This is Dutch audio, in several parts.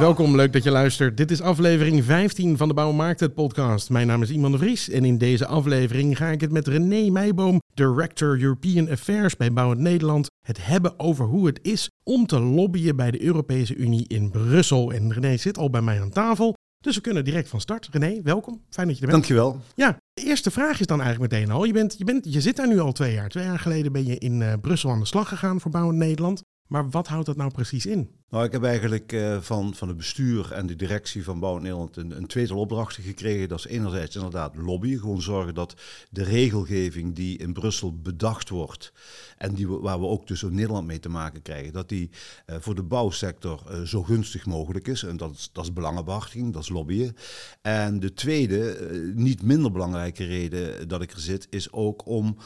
Welkom, leuk dat je luistert. Dit is aflevering 15 van de Bouw Maakt het podcast. Mijn naam is Iman de Vries en in deze aflevering ga ik het met René Meijboom, Director European Affairs bij Bouwend Nederland, het hebben over hoe het is om te lobbyen bij de Europese Unie in Brussel. En René zit al bij mij aan tafel, dus we kunnen direct van start. René, welkom. Fijn dat je er bent. Dankjewel. Ja, de eerste vraag is dan eigenlijk meteen al. Je, bent, je, bent, je zit daar nu al twee jaar. Twee jaar geleden ben je in eh, Brussel aan de slag gegaan voor Bouwend Nederland. Maar wat houdt dat nou precies in? Nou, ik heb eigenlijk eh, van, van het bestuur en de directie van Bouw Nederland een, een tweetal opdrachten gekregen. Dat is enerzijds inderdaad lobbyen, gewoon zorgen dat de regelgeving die in Brussel bedacht wordt en die waar we ook dus in Nederland mee te maken krijgen, dat die eh, voor de bouwsector eh, zo gunstig mogelijk is. En dat is, dat is belangenbehartiging, dat is lobbyen. En de tweede, niet minder belangrijke reden dat ik er zit, is ook om,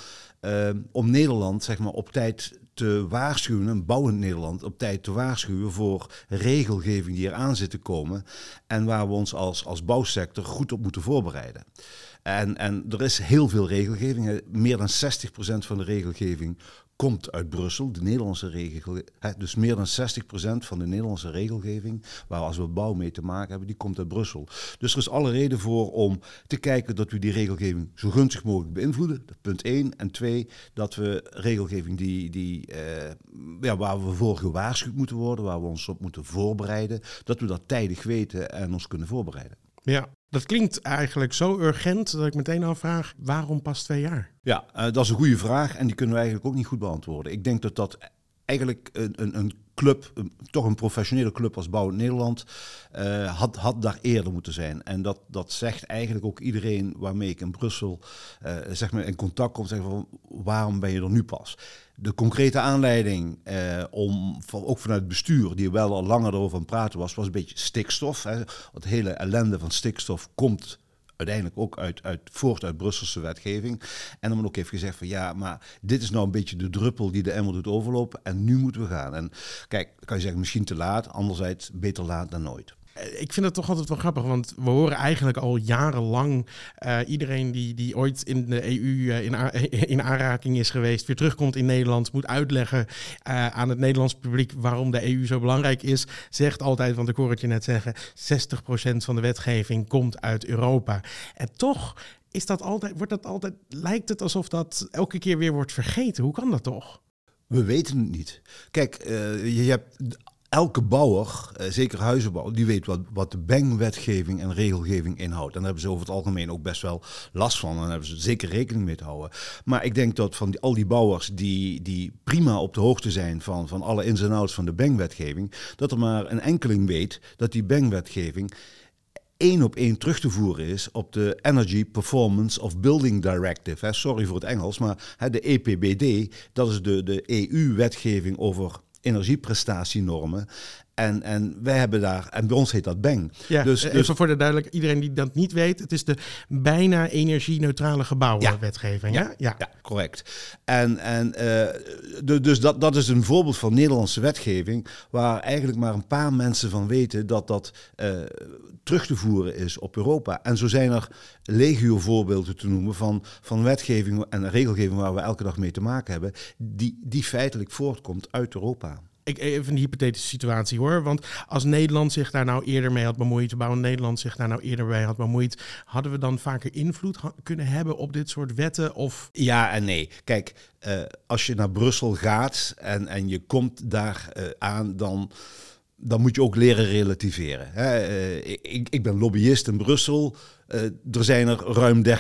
om Nederland zeg maar, op tijd te waarschuwen, een bouwend Nederland, op tijd te waarschuwen voor regelgeving die eraan zit te komen en waar we ons als, als bouwsector goed op moeten voorbereiden. En, en er is heel veel regelgeving. Meer dan 60% van de regelgeving komt uit Brussel, de Nederlandse regelgeving. Dus meer dan 60% van de Nederlandse regelgeving, waar als we bouw mee te maken hebben, die komt uit Brussel. Dus er is alle reden voor om te kijken dat we die regelgeving zo gunstig mogelijk beïnvloeden. Dat Punt 1. En 2, dat we regelgeving die, die, eh, ja, waar we voor gewaarschuwd moeten worden, waar we ons op moeten voorbereiden, dat we dat tijdig weten en ons kunnen voorbereiden. Ja, dat klinkt eigenlijk zo urgent dat ik meteen afvraag, waarom pas twee jaar? Ja, eh, dat is een goede vraag en die kunnen we eigenlijk ook niet goed beantwoorden. Ik denk dat dat eigenlijk een, een, een club, toch een professionele club als Bouw Nederland, eh, had, had daar eerder moeten zijn. En dat, dat zegt eigenlijk ook iedereen waarmee ik in Brussel eh, zeg maar in contact kom, zeggen van waarom ben je er nu pas? De concrete aanleiding eh, om, ook vanuit het bestuur, die wel al langer erover aan het praten was, was een beetje stikstof. Hè. Het hele ellende van stikstof komt uiteindelijk ook uit, uit, voort uit Brusselse wetgeving. En dan ook heeft gezegd van ja, maar dit is nou een beetje de druppel die de emmer doet overlopen en nu moeten we gaan. En kijk, kan je zeggen misschien te laat, anderzijds beter laat dan nooit. Ik vind het toch altijd wel grappig, want we horen eigenlijk al jarenlang eh, iedereen die, die ooit in de EU eh, in, in aanraking is geweest, weer terugkomt in Nederland, moet uitleggen eh, aan het Nederlands publiek waarom de EU zo belangrijk is, zegt altijd, want ik hoor het je net zeggen, 60% van de wetgeving komt uit Europa. En toch is dat altijd, wordt dat altijd, lijkt het alsof dat elke keer weer wordt vergeten. Hoe kan dat toch? We weten het niet. Kijk, je hebt elke bouwer, eh, zeker huizenbouw, die weet wat, wat de BENG-wetgeving en regelgeving inhoudt. En daar hebben ze over het algemeen ook best wel last van. En daar hebben ze zeker rekening mee te houden. Maar ik denk dat van al die bouwers die, die prima op de hoogte zijn van, van alle ins en outs van de BENG-wetgeving, dat er maar een enkeling weet dat die BENG-wetgeving één op één terug te voeren is op de Energy Performance of Building Directive. Sorry voor het Engels, maar de EPBD, dat is de, de EU-wetgeving over energieprestatienormen. En, en wij hebben daar, en bij ons heet dat BENG. Ja, dus, dus, even voor de duidelijk, iedereen die dat niet weet, het is de bijna energie-neutrale gebouwen Ja. Ja, ja. Ja, correct. En, en eh, dus dat, dat is een voorbeeld van Nederlandse wetgeving, waar eigenlijk maar een paar mensen van weten dat dat eh, terug te voeren is op Europa. En zo zijn er legio voorbeelden te noemen van, van wetgeving en regelgeving waar we elke dag mee te maken hebben, die, die feitelijk voortkomt uit Europa. Ik, even een hypothetische situatie hoor. Want als Nederland zich daar nou eerder mee had bemoeid, bouwen Nederland zich daar nou eerder bij had bemoeid, hadden we dan vaker invloed kunnen hebben op dit soort wetten? Of Ja en nee. Kijk, eh, als je naar Brussel gaat en, en je komt daar eh, aan, dan, dan moet je ook leren relativeren. Hè? Eh, ik, ik ben lobbyist in Brussel. Eh, er zijn er ruim 30.000.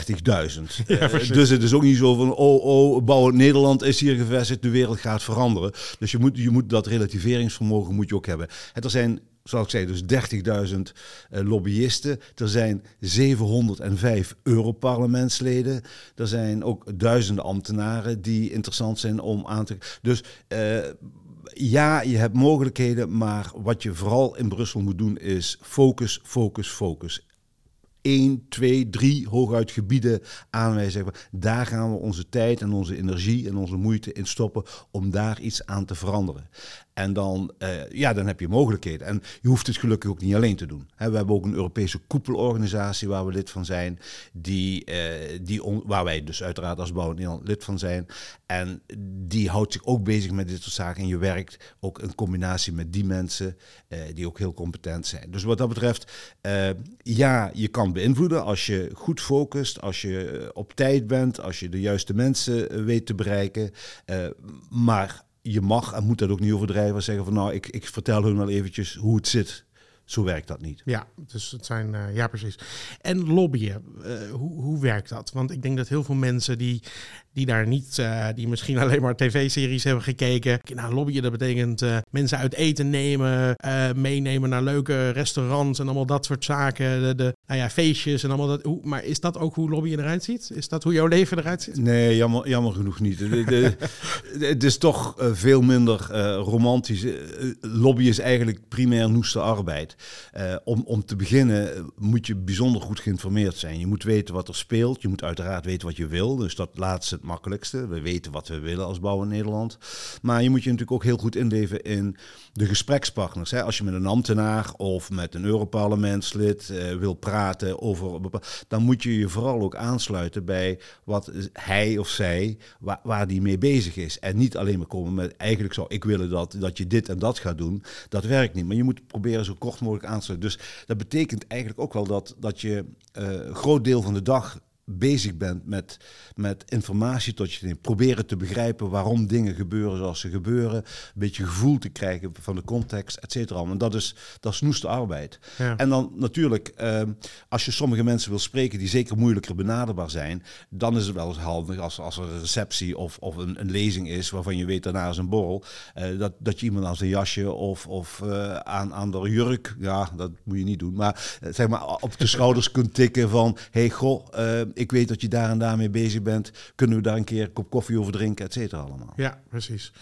Eh, dus het is ook niet zo van, oh, oh, bouwend Nederland is hier gevestigd, de wereld gaat veranderen. Dus je moet, je moet dat relativeringsvermogen moet je ook hebben. En er zijn, zoals ik zei, dus 30.000 eh, lobbyisten. Er zijn 705 Europarlementsleden. Er zijn ook duizenden ambtenaren die interessant zijn om aan te... Dus... ja, je hebt mogelijkheden, maar wat je vooral in Brussel moet doen is focus, focus, focus. één, twee, drie hooguit gebieden aanwijzen. Daar gaan we onze tijd en onze energie en onze moeite in stoppen om daar iets aan te veranderen. En dan, eh, ja, dan heb je mogelijkheden. En je hoeft het gelukkig ook niet alleen te doen. we hebben ook een Europese koepelorganisatie waar we lid van zijn. Die, eh, die waar wij dus uiteraard als Bouw lid van zijn. En die houdt zich ook bezig met dit soort zaken. En je werkt ook in combinatie met die mensen uh, die ook heel competent zijn. Dus wat dat betreft, ja, je kan beïnvloeden als je goed focust, als je op tijd bent, als je de juiste mensen weet te bereiken. maar je mag en moet dat ook niet overdrijven. Zeggen van nou, ik, ik vertel hun wel eventjes hoe het zit. Zo werkt dat niet. Ja, dus het zijn, uh, ja precies. En lobbyen, uh, hoe, hoe werkt dat? Want ik denk dat heel veel mensen die die daar niet, uh, die misschien alleen maar tv-series hebben gekeken. Nou, lobbyen, dat betekent uh, mensen uit eten nemen, uh, meenemen naar leuke restaurants en allemaal dat soort zaken. De, de nou ja, feestjes en allemaal dat. Hoe, maar is dat ook hoe lobbyen eruit ziet? Is dat hoe jouw leven eruit ziet? Nee, jammer, jammer genoeg niet. het is toch veel minder romantisch. lobby is eigenlijk primair noeste arbeid. om, om te beginnen moet je bijzonder goed geïnformeerd zijn. Je moet weten wat er speelt. Je moet uiteraard weten wat je wil. Dus dat laatste makkelijkste. We weten wat we willen als bouw in Nederland. Maar je moet je natuurlijk ook heel goed inleven in de gesprekspartners. Hè. Als je met een ambtenaar of met een Europarlementslid uh, wil praten over... dan moet je je vooral ook aansluiten bij wat hij of zij, waar, die mee bezig is. En niet alleen maar komen met, eigenlijk zou ik willen dat, dat je dit en dat gaat doen. Dat werkt niet. Maar je moet proberen zo kort mogelijk aan te. Dus dat betekent eigenlijk ook wel dat, dat je een groot deel van de dag bezig bent met, met informatie tot je neemt. Proberen te begrijpen waarom dingen gebeuren zoals ze gebeuren. Een beetje gevoel te krijgen van de context, et cetera. En dat is, dat is noeste arbeid. Ja. En dan natuurlijk, eh, als je sommige mensen wil spreken die zeker moeilijker benaderbaar zijn, dan is het wel eens handig als, als er een receptie of, of een, een lezing is waarvan je weet daarna is een borrel, uh, dat, dat je iemand aan zijn jasje of, of uh, aan, aan de jurk, ja, dat moet je niet doen, maar zeg maar op de schouders kunt tikken van, hey goh, ik weet dat je daar en daarmee bezig bent. Kunnen we daar een keer een kop koffie over drinken, et cetera allemaal. Ja, precies.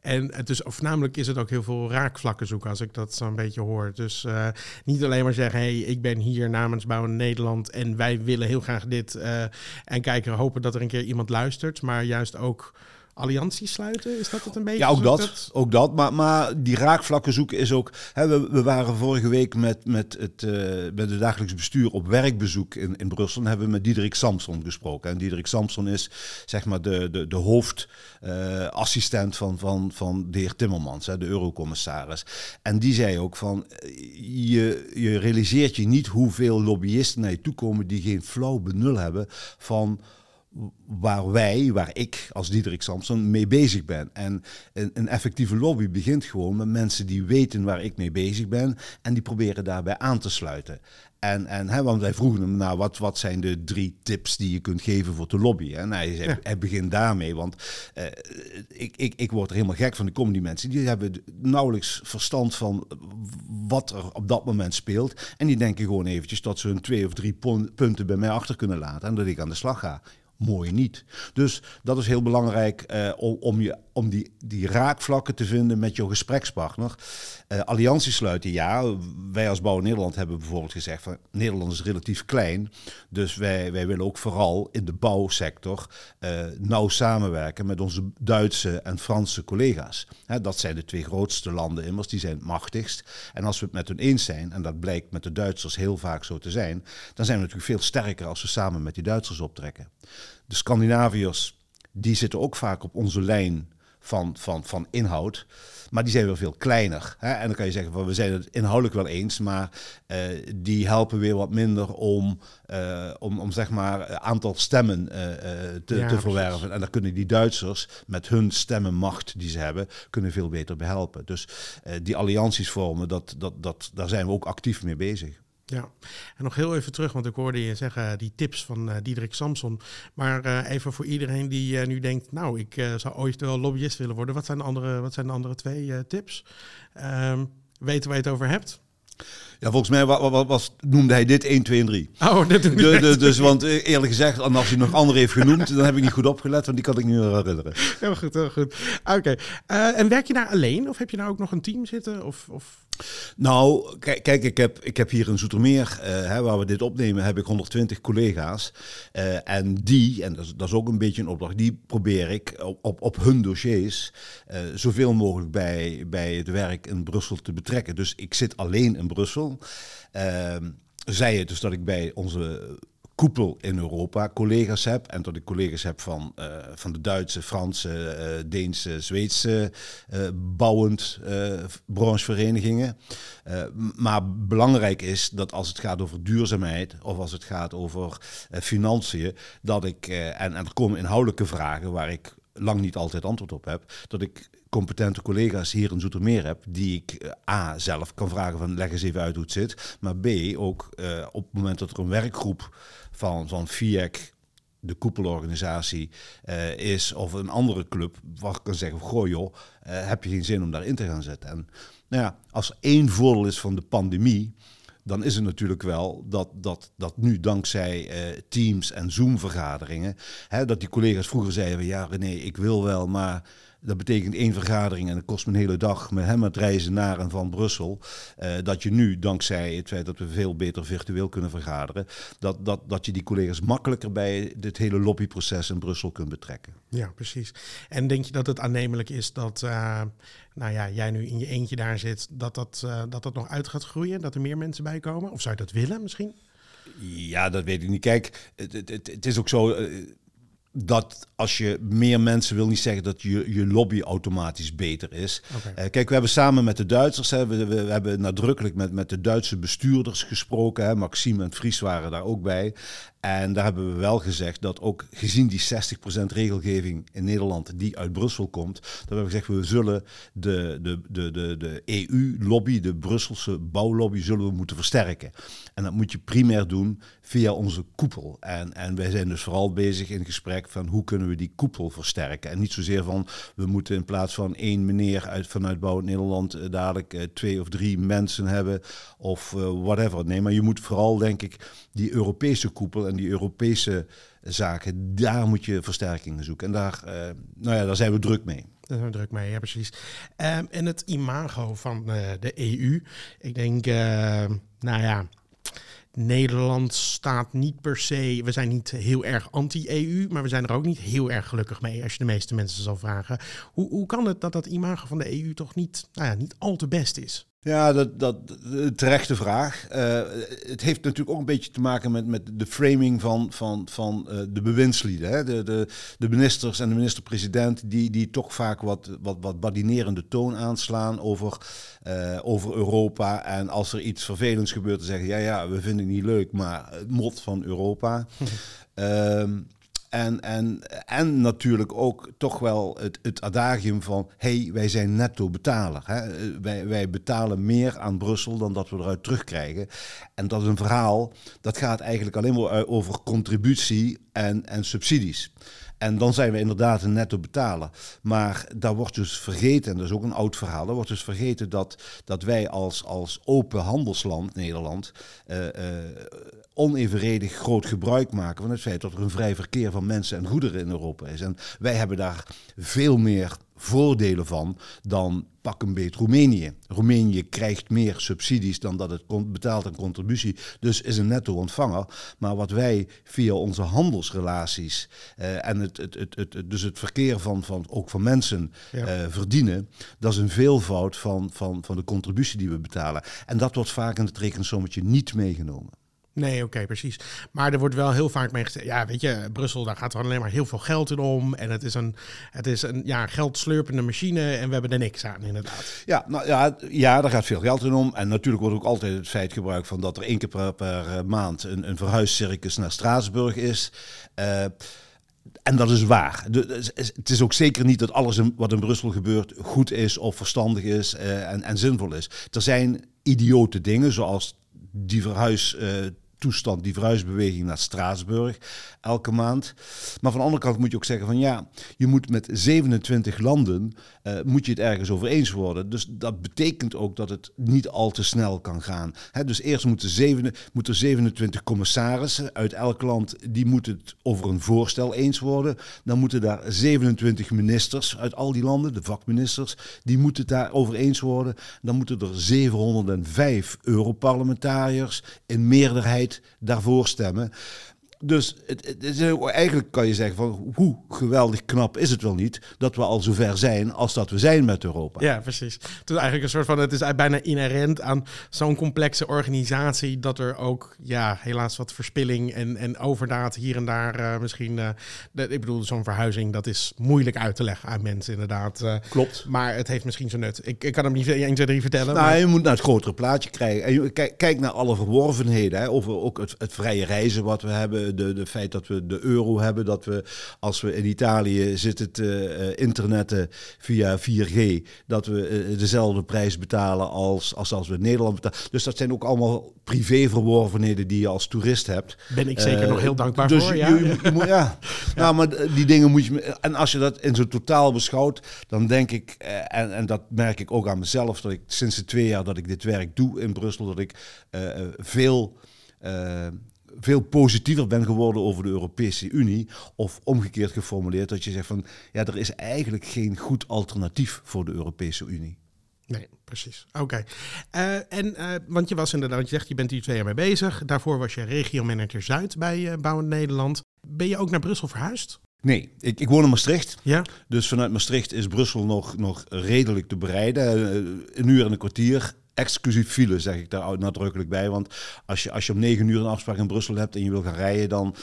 En het is, voornamelijk is het ook heel veel raakvlakken zoeken, als ik dat zo een beetje hoor. Dus uh, niet alleen maar zeggen, hey, ik ben hier namens Bouwen Nederland en wij willen heel graag dit. Uh, en kijken, hopen dat er een keer iemand luistert. Maar juist ook allianties sluiten? Is dat het een beetje? Ja, ook dat, ook dat. Maar, maar die raakvlakken zoeken is ook... Hè, we, we waren vorige week met, met, het, uh, met het dagelijks bestuur op werkbezoek in, in Brussel. En hebben we met Diederik Samson gesproken. En Diederik Samson is zeg maar de, de, de hoofdassistent uh, van, van, van de heer Timmermans, hè, de eurocommissaris. En die zei ook van, je, je realiseert je niet hoeveel lobbyisten naar je toe komen die geen flauw benul hebben van waar wij, waar ik als Diederik Samson mee bezig ben. En een, een, effectieve lobby begint gewoon met mensen die weten waar ik mee bezig ben en die proberen daarbij aan te sluiten. En, en hè, want wij vroegen hem, nou, wat, wat zijn de drie tips die je kunt geven voor te lobbyen? En hij, zei, hij begint daarmee, want uh, ik, ik, ik word er helemaal gek van. de comedy mensen, die hebben nauwelijks verstand van wat er op dat moment speelt. En die denken gewoon eventjes dat ze hun twee of drie punten bij mij achter kunnen laten en dat ik aan de slag ga mooi niet. Dus dat is heel belangrijk om, om, je, om die, die raakvlakken te vinden met je gesprekspartner. Uh, allianties sluiten, ja. Wij als Bouw Nederland hebben bijvoorbeeld gezegd van Nederland is relatief klein. Dus wij, wij willen ook vooral in de bouwsector uh, nauw samenwerken met onze Duitse en Franse collega's. Dat zijn de twee grootste landen immers, die zijn het machtigst. En als we het met hun eens zijn, en dat blijkt met de Duitsers heel vaak zo te zijn, dan zijn we natuurlijk veel sterker als we samen met die Duitsers optrekken. De Scandinaviërs, die zitten ook vaak op onze lijn van, van, van inhoud. Maar die zijn wel veel kleiner. Hè? En dan kan je zeggen we zijn het inhoudelijk wel eens, maar uh, die helpen weer wat minder om, uh, om, om zeg maar aantal stemmen uh, te, ja, te verwerven. En dan kunnen die Duitsers met hun stemmenmacht die ze hebben, kunnen veel beter behelpen. Dus die allianties vormen, dat, dat, dat, daar zijn we ook actief mee bezig. Ja, en nog heel even terug, want ik hoorde je zeggen die tips van uh, Diederik Samson. Maar uh, even voor iedereen die uh, nu denkt, nou, ik zou ooit wel lobbyist willen worden. Wat zijn de andere, wat zijn de andere twee tips? Um, weten waar je het over hebt? Ja, volgens mij wa- wa- was, noemde hij dit 1, 2 en 3. Oh, dat De, de, dus, want eh, eerlijk gezegd, als hij nog andere heeft genoemd, dan heb ik niet goed opgelet, want die kan ik niet meer herinneren. Heel goed, heel goed. Oké. Eh, en werk je daar alleen of heb je daar ook nog een team zitten? Of, of... Nou, kijk, kijk ik, heb, ik heb hier in Zoetermeer, eh, hè, waar we dit opnemen, heb ik 120 collega's. Eh, en die, en dat is, ook een beetje een opdracht, die probeer ik op, op, op hun dossiers eh, zoveel mogelijk bij, bij het werk in Brussel te betrekken. Dus ik zit alleen in Brussel. Ehm, zij het dus dat ik bij onze koepel in Europa collega's heb. En dat ik collega's heb van, eh, van de Duitse, Franse, eh, Deense, Zweedse eh, bouwend brancheverenigingen. Maar belangrijk is dat als het gaat over duurzaamheid of als het gaat over financiën, dat ik, en, en er komen inhoudelijke vragen waar ik lang niet altijd antwoord op heb, dat ik competente collega's hier in Zoetermeer heb, die ik eh, A, zelf kan vragen van leg eens even uit hoe het zit, maar B, ook eh, op het moment dat er een werkgroep van, van FIEC, de koepelorganisatie, eh, is of een andere club, waar ik kan zeggen, goh joh, heb je geen zin om daarin te gaan zetten. En nou ja, als één voordeel is van de pandemie, dan is het natuurlijk wel dat, dat, dat nu dankzij Teams en Zoom-vergaderingen, dat die collega's vroeger zeiden, ja René, ik wil wel, maar dat betekent één vergadering en dat kost me een hele dag met hem het reizen naar en van Brussel. Eh, dat je nu, dankzij het feit dat we veel beter virtueel kunnen vergaderen, dat, dat, dat je die collega's makkelijker bij dit hele lobbyproces in Brussel kunt betrekken. Ja, precies. En denk je dat het aannemelijk is dat, eh, nou ja, jij nu in je eentje daar zit, dat dat, eh, dat dat nog uit gaat groeien? Dat er meer mensen bij komen? Of zou je dat willen misschien? Ja, dat weet ik niet. Kijk, het, het, het, het is ook zo dat als je meer mensen wil niet zeggen dat je, je lobby automatisch beter is. Eh, kijk, we hebben samen met de Duitsers, hè, we, hebben nadrukkelijk met, met de Duitse bestuurders gesproken. Hè, Maxime en Vries waren daar ook bij. En daar hebben we wel gezegd dat ook gezien die 60% regelgeving in Nederland die uit Brussel komt, dat we hebben gezegd we zullen de, de, de, de, de EU-lobby, de Brusselse bouwlobby, zullen we moeten versterken. En dat moet je primair doen via onze koepel. En, en wij zijn dus vooral bezig in gesprek van hoe kunnen we die koepel versterken. En niet zozeer van we moeten in plaats van één meneer uit, vanuit Bouw Nederland eh, dadelijk eh, twee of drie mensen hebben of eh, whatever. Nee, maar je moet vooral denk ik die Europese koepel en die Europese zaken, daar moet je versterkingen zoeken. En daar, eh, nou ja, daar zijn we druk mee. Daar zijn we druk mee, ja precies. Ehm, en het imago van eh, de EU. Ik denk, eh, nou ja, Nederland staat niet per se... We zijn niet heel erg anti-EU, maar we zijn er ook niet heel erg gelukkig mee... als je de meeste mensen zal vragen. Hoe, hoe kan het dat dat imago van de EU toch niet, nou ja, niet al te best is? Ja, dat, dat een terechte vraag. Eh, het heeft natuurlijk ook een beetje te maken met, met de framing van, van, van eh, de bewindslieden. Hè? De, de, de ministers en de minister-president die, die toch vaak wat, wat, wat badinerende toon aanslaan over, eh, over Europa. En als er iets vervelends gebeurt, te zeggen, ja, ja, we vinden het niet leuk, maar het mot van Europa. Ehm, en, en, en natuurlijk ook toch wel het, het adagium van... hey, wij zijn netto betaler. Hè? Eh, Wij, wij betalen meer aan Brussel dan dat we eruit terugkrijgen. En dat is een verhaal dat gaat eigenlijk alleen maar u- over contributie en, en subsidies. En dan zijn we inderdaad een netto betaler. Maar daar wordt dus vergeten, en dat is ook een oud verhaal... daar wordt dus vergeten dat, dat wij als, als open handelsland, Nederland... eh, eh, onevenredig groot gebruik maken van het feit dat er een vrij verkeer van mensen en goederen in Europa is. En wij hebben daar veel meer voordelen van dan pak een beet Roemenië. Roemenië krijgt meer subsidies dan dat het betaalt aan contributie, dus is een netto ontvanger. Maar wat wij via onze handelsrelaties eh, en het, het, het, het, het- dus het verkeer van, van ook van mensen Ja. eh, verdienen, dat is een veelvoud van, van, van de contributie die we betalen. En dat wordt vaak in het rekensommetje niet meegenomen. Nee, oké, precies. Maar er wordt wel heel vaak mee gezegd, ja, weet je, Brussel, daar gaat er alleen maar heel veel geld in om. En het is een, het is een ja, geldslurpende machine en we hebben er niks aan, inderdaad. Ja, nou, ja, ja, daar gaat veel geld in om. En natuurlijk wordt ook altijd het feit gebruikt van dat er één keer per, eh, maand een, een verhuiscircus naar Straatsburg is. Eh, en dat is waar. Het is ook zeker niet dat alles wat in Brussel gebeurt goed is of verstandig is eh, en, en zinvol is. Er zijn idiote dingen zoals die verhuis. Eh, toestand, die verhuisbeweging naar Straatsburg elke maand. Maar van de andere kant moet je ook zeggen van ja, je moet met 27 landen, uh, moet je het ergens over eens worden. Dus dat betekent ook dat het niet al te snel kan gaan. Dus eerst moeten, zeven, moeten 27 commissarissen uit elk land, die moeten het over een voorstel eens worden. Dan moeten daar 27 ministers uit al die landen, de vakministers, die moeten het daarover eens worden. Dan moeten er 705 Europarlementariërs in meerderheid daarvoor stemmen. Dus het, het is eigenlijk kan je zeggen van hoe geweldig knap is het wel niet dat we al zover zijn als dat we zijn met Europa. Ja, precies. Het is eigenlijk een soort van, het is bijna inherent aan zo'n complexe organisatie dat er ook, ja, helaas wat verspilling en, en overdaad hier en daar uh, misschien, uh, de, ik bedoel, zo'n verhuizing, dat is moeilijk uit te leggen aan mensen inderdaad. Uh, Klopt. Maar het heeft misschien zijn nut. Ik, ik kan hem niet 1, 2, 3 vertellen. Nou, maar... je moet naar het grotere plaatje krijgen. En kijk, kijk naar alle verworvenheden, hè, over ook het, het vrije reizen wat we hebben de, de feit dat we de euro hebben, dat we als we in Italië zitten te uh, internetten via 4G, dat we uh, dezelfde prijs betalen als, als als we in Nederland betalen. Dus dat zijn ook allemaal privéverworvenheden die je als toerist hebt. Ben ik zeker nog heel dankbaar dus voor. Ja, je, je, je moet, ja. ja. Nou, maar die dingen moet je. En als je dat in zo'n totaal beschouwt, dan denk ik, en, en dat merk ik ook aan mezelf, dat ik sinds de twee jaar dat ik dit werk doe in Brussel, dat ik veel veel positiever ben geworden over de Europese Unie. Of omgekeerd geformuleerd, dat je zegt van ja, er is eigenlijk geen goed alternatief voor de Europese Unie. Nee, precies. Oké. Okay. Uh, en uh, want je was inderdaad, je zegt je bent hier twee jaar mee bezig. Daarvoor was je regiomanager Zuid bij uh, Bouwen Nederland. Ben je ook naar Brussel verhuisd? Nee, ik, ik woon in Maastricht. Ja. Dus vanuit Maastricht is Brussel nog, nog redelijk te bereiden. Een uur en een kwartier exclusief file, zeg ik daar nadrukkelijk bij. Want als je, als je om negen uur een afspraak in Brussel hebt en je wil gaan rijden, dan,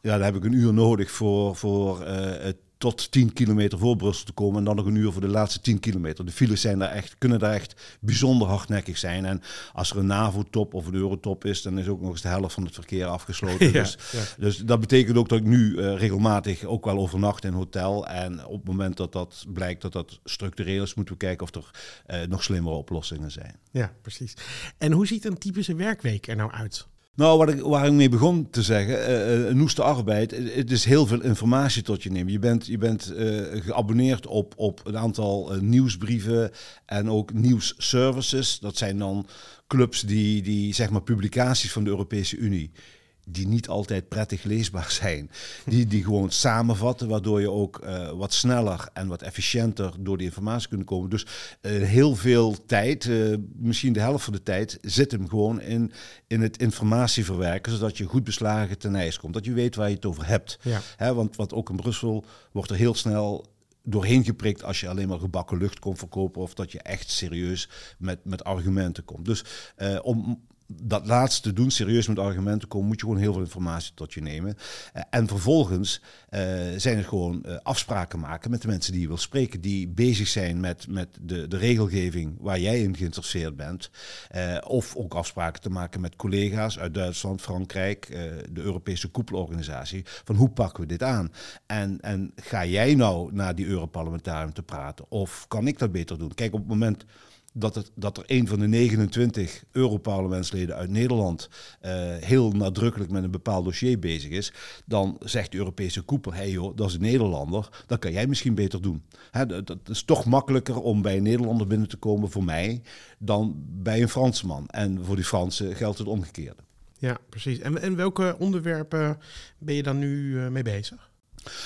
ja, dan heb ik een uur nodig voor, voor uh, het tot 10 kilometer voor Brussel te komen en dan nog een uur voor de laatste 10 kilometer. De files zijn daar echt, kunnen daar echt bijzonder hardnekkig zijn. En als er een NAVO-top of een Eurotop is, dan is ook nog eens de helft van het verkeer afgesloten. Ja, dus, ja. dus dat betekent ook dat ik nu uh, regelmatig ook wel overnacht in hotel. En op het moment dat dat blijkt dat dat structureel is, moeten we kijken of er uh, nog slimmere oplossingen zijn. Ja, precies. En hoe ziet een typische werkweek er nou uit? Nou, ik, waar ik mee begon te zeggen, uh, noeste arbeid, het is heel veel informatie tot je nemen. Je bent, je bent geabonneerd op, op een aantal nieuwsbrieven en ook nieuwsservices. Dat zijn dan clubs die, die zeg maar publicaties van de Europese Unie die niet altijd prettig leesbaar zijn. Die, die gewoon samenvatten, waardoor je ook uh, wat sneller en wat efficiënter door die informatie kunt komen. Dus uh, heel veel tijd, uh, misschien de helft van de tijd, zit hem gewoon in, in het informatie verwerken, zodat je goed beslagen ten ijs komt. Dat je weet waar je het over hebt. Ja. Want wat ook in Brussel wordt er heel snel doorheen geprikt als je alleen maar gebakken lucht komt verkopen of dat je echt serieus met, met argumenten komt. Dus uh, om dat laatste doen, serieus met argumenten komen, moet je gewoon heel veel informatie tot je nemen. Uh, en vervolgens uh, zijn het gewoon uh, afspraken maken met de mensen die je wil spreken, die bezig zijn met, met de, de regelgeving waar jij in geïnteresseerd bent. of ook afspraken te maken met collega's uit Duitsland, Frankrijk, de Europese koepelorganisatie, van hoe pakken we dit aan? En, en ga jij nou naar die Europarlementarium te praten? Of kan ik dat beter doen? Kijk, op het moment dat, het, dat er een van de 29 Europarlementsleden uit Nederland uh, heel nadrukkelijk met een bepaald dossier bezig is, dan zegt de Europese koepel, hé hey joh, dat is een Nederlander, dat kan jij misschien beter doen. Hè, dat, is toch makkelijker om bij een Nederlander binnen te komen voor mij dan bij een Fransman. En voor die Fransen geldt het omgekeerde. Ja, precies. En, en welke onderwerpen ben je dan nu uh, mee bezig?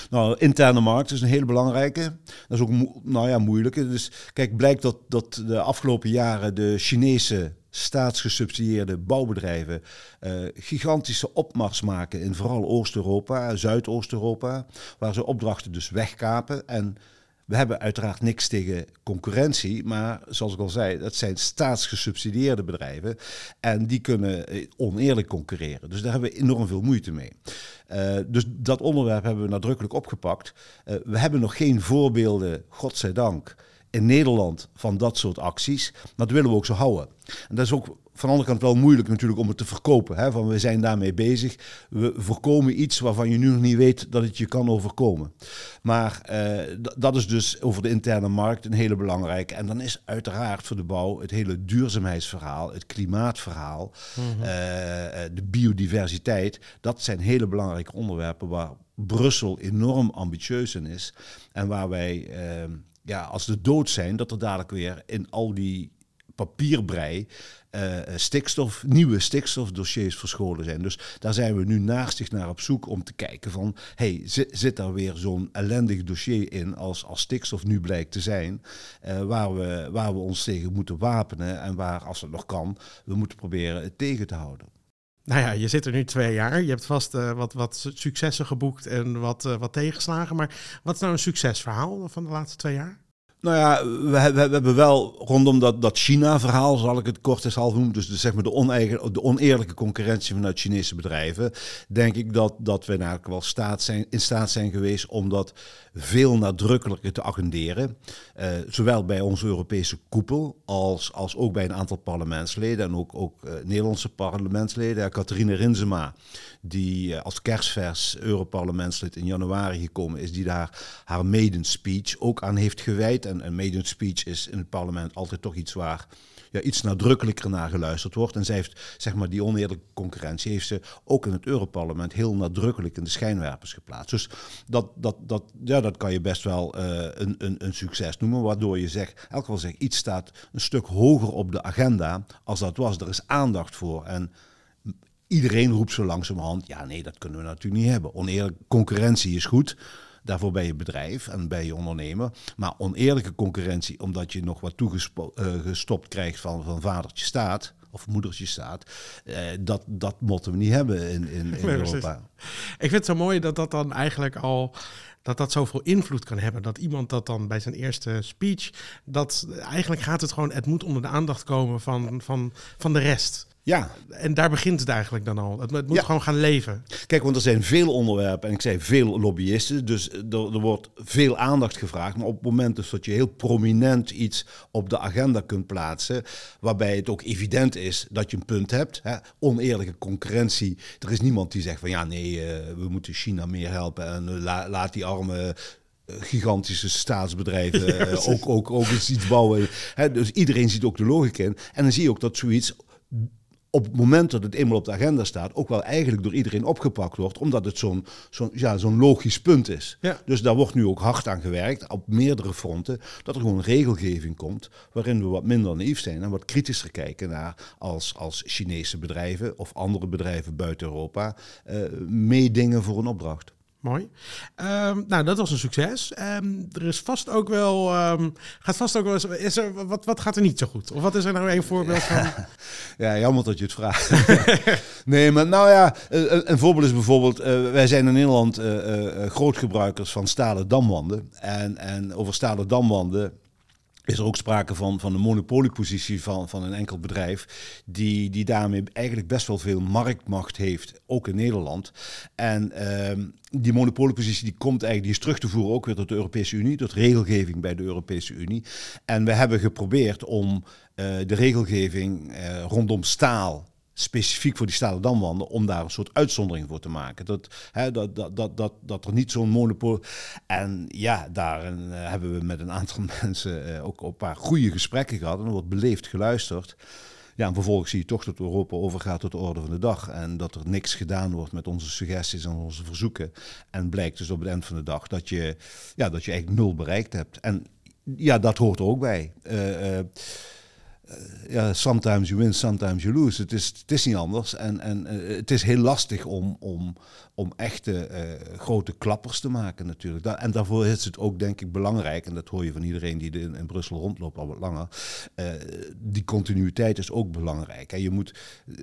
Nou, interne markt is een hele belangrijke. Dat is ook nou ja, moeilijk. Dus kijk, blijkt dat, dat de afgelopen jaren de Chinese staatsgesubsidieerde bouwbedrijven uh, gigantische opmars maken in vooral Oost-Europa, Zuidoost-Europa, waar ze opdrachten dus wegkapen. En we hebben uiteraard niks tegen concurrentie, maar zoals ik al zei, dat zijn staatsgesubsidieerde bedrijven en die kunnen oneerlijk concurreren. Dus daar hebben we enorm veel moeite mee. Uh, dus dat onderwerp hebben we nadrukkelijk opgepakt. Uh, we hebben nog geen voorbeelden, godzijdank, in Nederland van dat soort acties. Maar dat willen we ook zo houden. En dat is ook van de andere kant wel moeilijk natuurlijk om het te verkopen. Hè? Van we zijn daarmee bezig. We voorkomen iets waarvan je nu nog niet weet dat het je kan overkomen. Maar eh, dat is dus over de interne markt een hele belangrijke. En dan is uiteraard voor de bouw het hele duurzaamheidsverhaal, het klimaatverhaal, eh, de biodiversiteit. Dat zijn hele belangrijke onderwerpen waar Brussel enorm ambitieus in is. En waar wij, eh, ja, als de dood zijn, dat er dadelijk weer in al die papierbrei eh, stikstof, nieuwe stikstofdossiers verscholen zijn. Dus daar zijn we nu naastig naar op zoek om te kijken van, hey, zit, zit daar weer zo'n ellendig dossier in als, als stikstof nu blijkt te zijn, eh, waar, we, waar we ons tegen moeten wapenen en waar, als het nog kan, we moeten proberen het tegen te houden. Nou ja, je zit er nu twee jaar. Je hebt vast eh, wat, wat successen geboekt en wat, eh, wat tegenslagen. Maar wat is nou een succesverhaal van de laatste twee jaar? Nou ja, we, hebben- we hebben wel rondom dat, dat China-verhaal, zal ik het kort eens half noemen, dus de, zeg maar de, oneigen, de oneerlijke concurrentie vanuit Chinese bedrijven, denk ik dat, dat we eigenlijk wel staat zijn, in staat zijn geweest om dat veel nadrukkelijker te agenderen. Eh, zowel bij onze Europese koepel als, als ook bij een aantal parlementsleden en ook, ook eh, Nederlandse parlementsleden. Catharine Rinsema, die eh, als kerstvers Europarlementslid in januari gekomen is, die daar haar maiden speech ook aan heeft gewijd. En een maiden speech is in het parlement altijd toch iets waar ja, iets nadrukkelijker naar geluisterd wordt. En zij heeft zeg maar, die oneerlijke concurrentie heeft ze ook in het Europarlement heel nadrukkelijk in de schijnwerpers geplaatst. Dus dat, dat, dat, ja, dat kan je best wel eh, een, een, een succes noemen, waardoor je zegt, elk geval zegt, iets staat een stuk hoger op de agenda als dat was. Er is aandacht voor. En iedereen roept zo langzamerhand, ja nee, dat kunnen we natuurlijk niet hebben. Oneerlijke concurrentie is goed. Daarvoor ben je bedrijf en ben je ondernemer. Maar oneerlijke concurrentie, omdat je nog wat toegestopt krijgt van, van vadertje staat of moedertje staat, eh, dat, dat moeten we niet hebben in, in, in Nee, precies. Europa. Ik vind het zo mooi dat dat dan eigenlijk al dat dat zoveel invloed kan hebben. Dat iemand dat dan bij zijn eerste speech, dat eigenlijk gaat het gewoon, het moet onder de aandacht komen van, van, van de rest. Ja, En daar begint het eigenlijk dan al. Het, het moet Ja. gewoon gaan leven. Kijk, want er zijn veel onderwerpen en ik zei veel lobbyisten, dus er, er wordt veel aandacht gevraagd. Maar op het moment dus dat je heel prominent iets op de agenda kunt plaatsen, waarbij het ook evident is dat je een punt hebt, hè, oneerlijke concurrentie. Er is niemand die zegt van ja, nee, eh, we moeten China meer helpen en eh, la- laat die arme eh, gigantische staatsbedrijven ook, ook, ook eens iets bouwen. Hè, dus iedereen ziet ook de logica in. En dan zie je ook dat zoiets op het moment dat het eenmaal op de agenda staat, ook wel eigenlijk door iedereen opgepakt wordt, omdat het zo'n zo'n ja, zo'n logisch punt is. Ja. Dus daar wordt nu ook hard aan gewerkt, op meerdere fronten, dat er gewoon regelgeving komt waarin we wat minder naïef zijn en wat kritischer kijken naar als, als Chinese bedrijven of andere bedrijven buiten Europa eh meedingen voor een opdracht. Mooi. Ehm, nou, dat was een succes. Ehm, er is vast ook wel, ehm, gaat vast ook wel eens, is er, wat, wat gaat er niet zo goed? Of wat is er nou een voorbeeld van? Ja, jammer dat je het vraagt. nee, maar nou ja, een, voorbeeld is bijvoorbeeld, eh, wij zijn in Nederland eh, eh, grootgebruikers van stalen damwanden. En, en over stalen damwanden is er ook sprake van, van een monopoliepositie van, van een enkel bedrijf, die, die daarmee eigenlijk best wel veel marktmacht heeft, ook in Nederland. En ehm, die monopoliepositie die komt eigenlijk, die is terug te voeren ook weer tot de Europese Unie, tot regelgeving bij de Europese Unie. En we hebben geprobeerd om eh, de regelgeving eh, rondom staal specifiek voor die stalen damwanden, om daar een soort uitzondering voor te maken. Dat, hè, dat, dat, dat, dat, dat er niet zo'n monopolie... En ja, daarin eh, hebben we met een aantal mensen eh, ook een paar goede gesprekken gehad. En er wordt beleefd geluisterd. Ja, en vervolgens zie je toch dat Europa overgaat tot de orde van de dag. En dat er niks gedaan wordt met onze suggesties en onze verzoeken. En blijkt dus op het eind van de dag dat je, ja, dat je eigenlijk nul bereikt hebt. En ja, dat hoort er ook bij. Eh, ja, sometimes you win, sometimes you lose. Het is, het is niet anders. En, en eh, het is heel lastig om, om, om echte eh, grote klappers te maken natuurlijk. En daarvoor is het ook denk ik belangrijk, en dat hoor je van iedereen die in, in Brussel rondloopt al wat langer, eh, die continuïteit is ook belangrijk. En je moet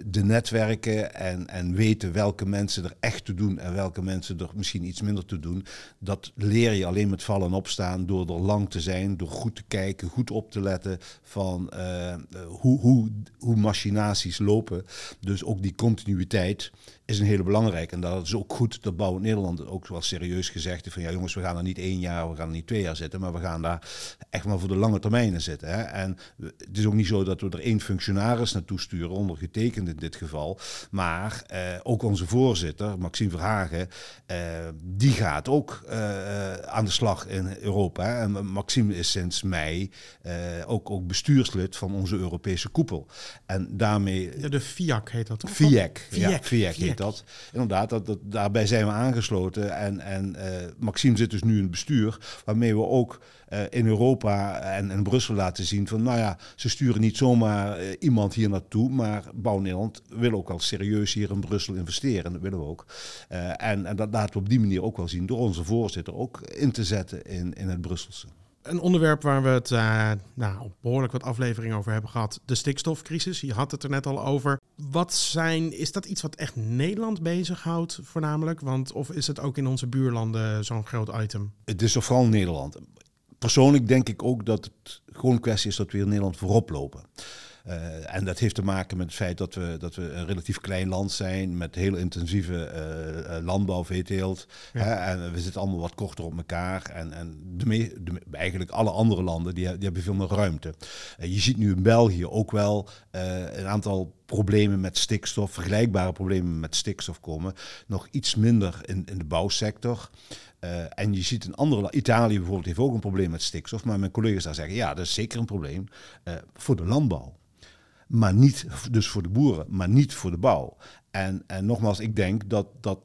de netwerken en, en weten welke mensen er echt te doen en welke mensen er misschien iets minder te doen. Dat leer je alleen met vallen en opstaan door er lang te zijn, door goed te kijken, goed op te letten van eh, hoe, hoe, hoe machinaties lopen. Dus ook die continuïteit is een hele belangrijke. En dat is ook goed dat Bouw Nederland ook wel serieus gezegd heeft van ja jongens, we gaan er niet één jaar, we gaan er niet twee jaar zitten, maar we gaan daar echt maar voor de lange termijnen zitten. Hè. En het is ook niet zo dat we er één functionaris naartoe sturen, ondergetekend in dit geval, maar eh, ook onze voorzitter, Maxime Verhagen, eh, die gaat ook eh, aan de slag in Europa. Hè. En Maxime is sinds mei eh, ook, ook bestuurslid van onze Europese koepel. En daarmee De, de FIAC heet dat toch? FIAC, ja, FIAC, FIAC FIAC. heet dat. Inderdaad, dat, daarbij zijn we aangesloten. En, en eh, Maxime zit dus nu in het bestuur, waarmee we ook eh, in Europa en in Brussel laten zien van, nou ja, ze sturen niet zomaar eh, iemand hier naartoe, maar Bouw Nederland wil ook al serieus hier in Brussel investeren. Dat willen we ook. En, en dat laten we op die manier ook wel zien door onze voorzitter ook in te zetten in, in het Brusselse. Een onderwerp waar we het eh, nou, behoorlijk wat afleveringen over hebben gehad. De stikstofcrisis. Je had het er net al over. Wat zijn, is dat iets wat echt Nederland bezighoudt voornamelijk? Want, of is het ook in onze buurlanden zo'n groot item? Het is vooral Nederland. Persoonlijk denk ik ook dat het gewoon een kwestie is dat we in Nederland voorop lopen. Eh, en dat heeft te maken met het feit dat we, dat we een relatief klein land zijn met heel intensieve eh, eh, landbouw, veeteelt. Ja. Hè, en we zitten allemaal wat korter op elkaar. En, en de me- de me- eigenlijk alle andere landen die, die hebben veel meer ruimte. Je ziet nu in België ook wel een aantal problemen met stikstof, vergelijkbare problemen met stikstof komen. Nog iets minder in, in de bouwsector. En je ziet in andere Italië bijvoorbeeld heeft ook een probleem met stikstof. Maar mijn collega's daar zeggen, ja, dat is zeker een probleem voor de landbouw. Maar niet, dus voor de boeren, maar niet voor de bouw. En, en nogmaals, ik denk dat, dat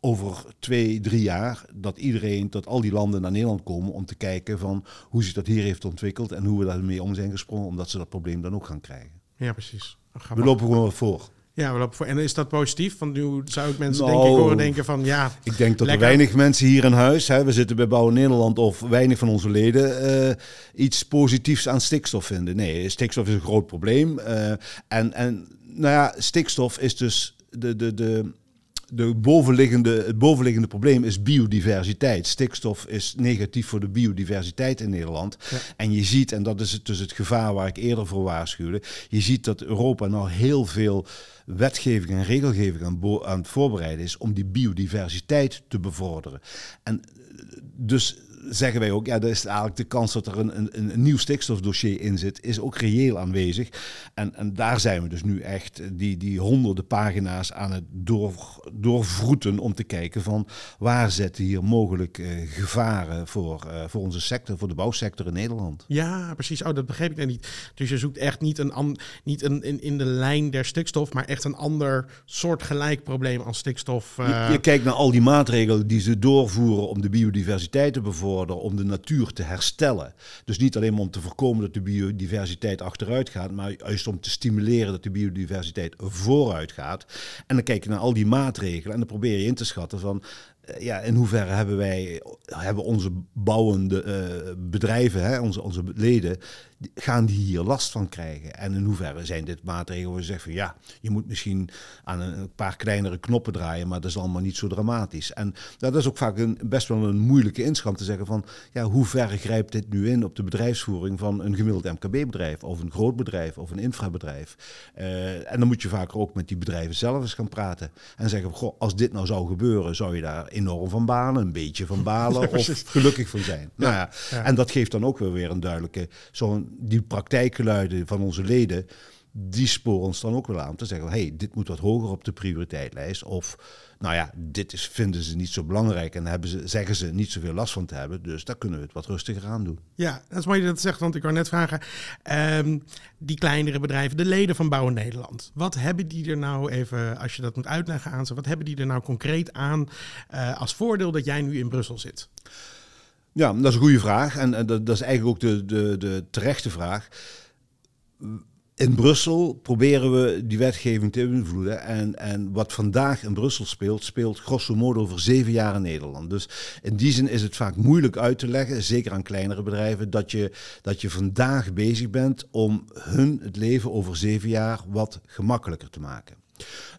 over twee, drie jaar, dat iedereen, dat al die landen naar Nederland komen om te kijken van hoe zich dat hier heeft ontwikkeld en hoe we daarmee om zijn gesprongen, omdat ze dat probleem dan ook gaan krijgen. Ja, precies. We Grappig. lopen gewoon wat voor. Ja, we lopen voor. En is dat positief? Want nu zou ik mensen Nou, denk ik horen denken van ja, Ik denk dat er weinig mensen hier in huis, hè, we zitten bij Bouwen Nederland, of weinig van onze leden eh, iets positiefs aan stikstof vinden. Nee, stikstof is een groot probleem. eh, en, en nou ja, stikstof is dus de, de, de, de bovenliggende, het bovenliggende probleem is biodiversiteit. Stikstof is negatief voor de biodiversiteit in Nederland. Ja. En je ziet, en dat is het, dus het gevaar waar ik eerder voor waarschuwde, je ziet dat Europa nou heel veel wetgeving en regelgeving aan, aan het voorbereiden is om die biodiversiteit te bevorderen. En eh, dus zeggen wij ook, ja, dat is eigenlijk de kans dat er een, een, een nieuw stikstofdossier in zit, is ook reëel aanwezig. En, en daar zijn we dus nu echt eh, die, die honderden pagina's aan het door, doorvroeten om te kijken van waar zetten hier mogelijk eh, gevaren voor, eh, voor onze sector, voor de bouwsector in Nederland. ja, precies. Oh, dat begreep ik net niet. Dus je zoekt echt niet, een, niet een, in, in de lijn der stikstof, maar echt een ander soortgelijk probleem als stikstof. Je, je kijkt naar al die maatregelen die ze doorvoeren om de biodiversiteit te bevorderen, om de natuur te herstellen. Dus niet alleen om te voorkomen dat de biodiversiteit achteruit gaat, maar juist om te stimuleren dat de biodiversiteit vooruit gaat. En dan kijk je naar al die maatregelen en dan probeer je in te schatten van. eh, Ja, in hoeverre hebben wij, hebben onze bouwende eh, bedrijven, hè, onze, onze leden, gaan die hier last van krijgen? En in hoeverre zijn dit maatregelen waar je zegt van ja, je moet misschien aan een, paar kleinere knoppen draaien, maar dat is allemaal niet zo dramatisch. En dat is ook vaak een, best wel een moeilijke inschat te zeggen van ja, hoe ver grijpt dit nu in op de bedrijfsvoering van een gemiddeld MKB-bedrijf of een groot bedrijf of een infrabedrijf? Eh, en dan moet je vaker ook met die bedrijven zelf eens gaan praten en zeggen, goh, als dit nou zou gebeuren, zou je daar enorm van balen, een beetje van balen of gelukkig van zijn. Nou ja, en dat geeft dan ook wel weer een duidelijke, zo'n die praktijkgeluiden van onze leden, die sporen ons dan ook wel aan te zeggen, hey, dit moet wat hoger op de prioriteitslijst. Of, nou ja, dit is, vinden ze niet zo belangrijk en hebben ze, zeggen ze niet zoveel last van te hebben. Dus daar kunnen we het wat rustiger aan doen. Ja, dat is mooi dat je dat zegt, want ik wou net vragen. ehm, die kleinere bedrijven, de leden van Bouwen Nederland. Wat hebben die er nou even, als je dat moet uitleggen aan ze, wat hebben die er nou concreet aan eh, als voordeel dat jij nu in Brussel zit? Ja, dat is een goede vraag. En, dat, dat is eigenlijk ook de, de, de terechte vraag. In Brussel proberen we die wetgeving te beïnvloeden. En, en wat vandaag in Brussel speelt, speelt grosso modo over zeven jaar in Nederland. Dus in die zin is het vaak moeilijk uit te leggen, zeker aan kleinere bedrijven, dat je, dat je vandaag bezig bent om hun het leven over zeven jaar wat gemakkelijker te maken.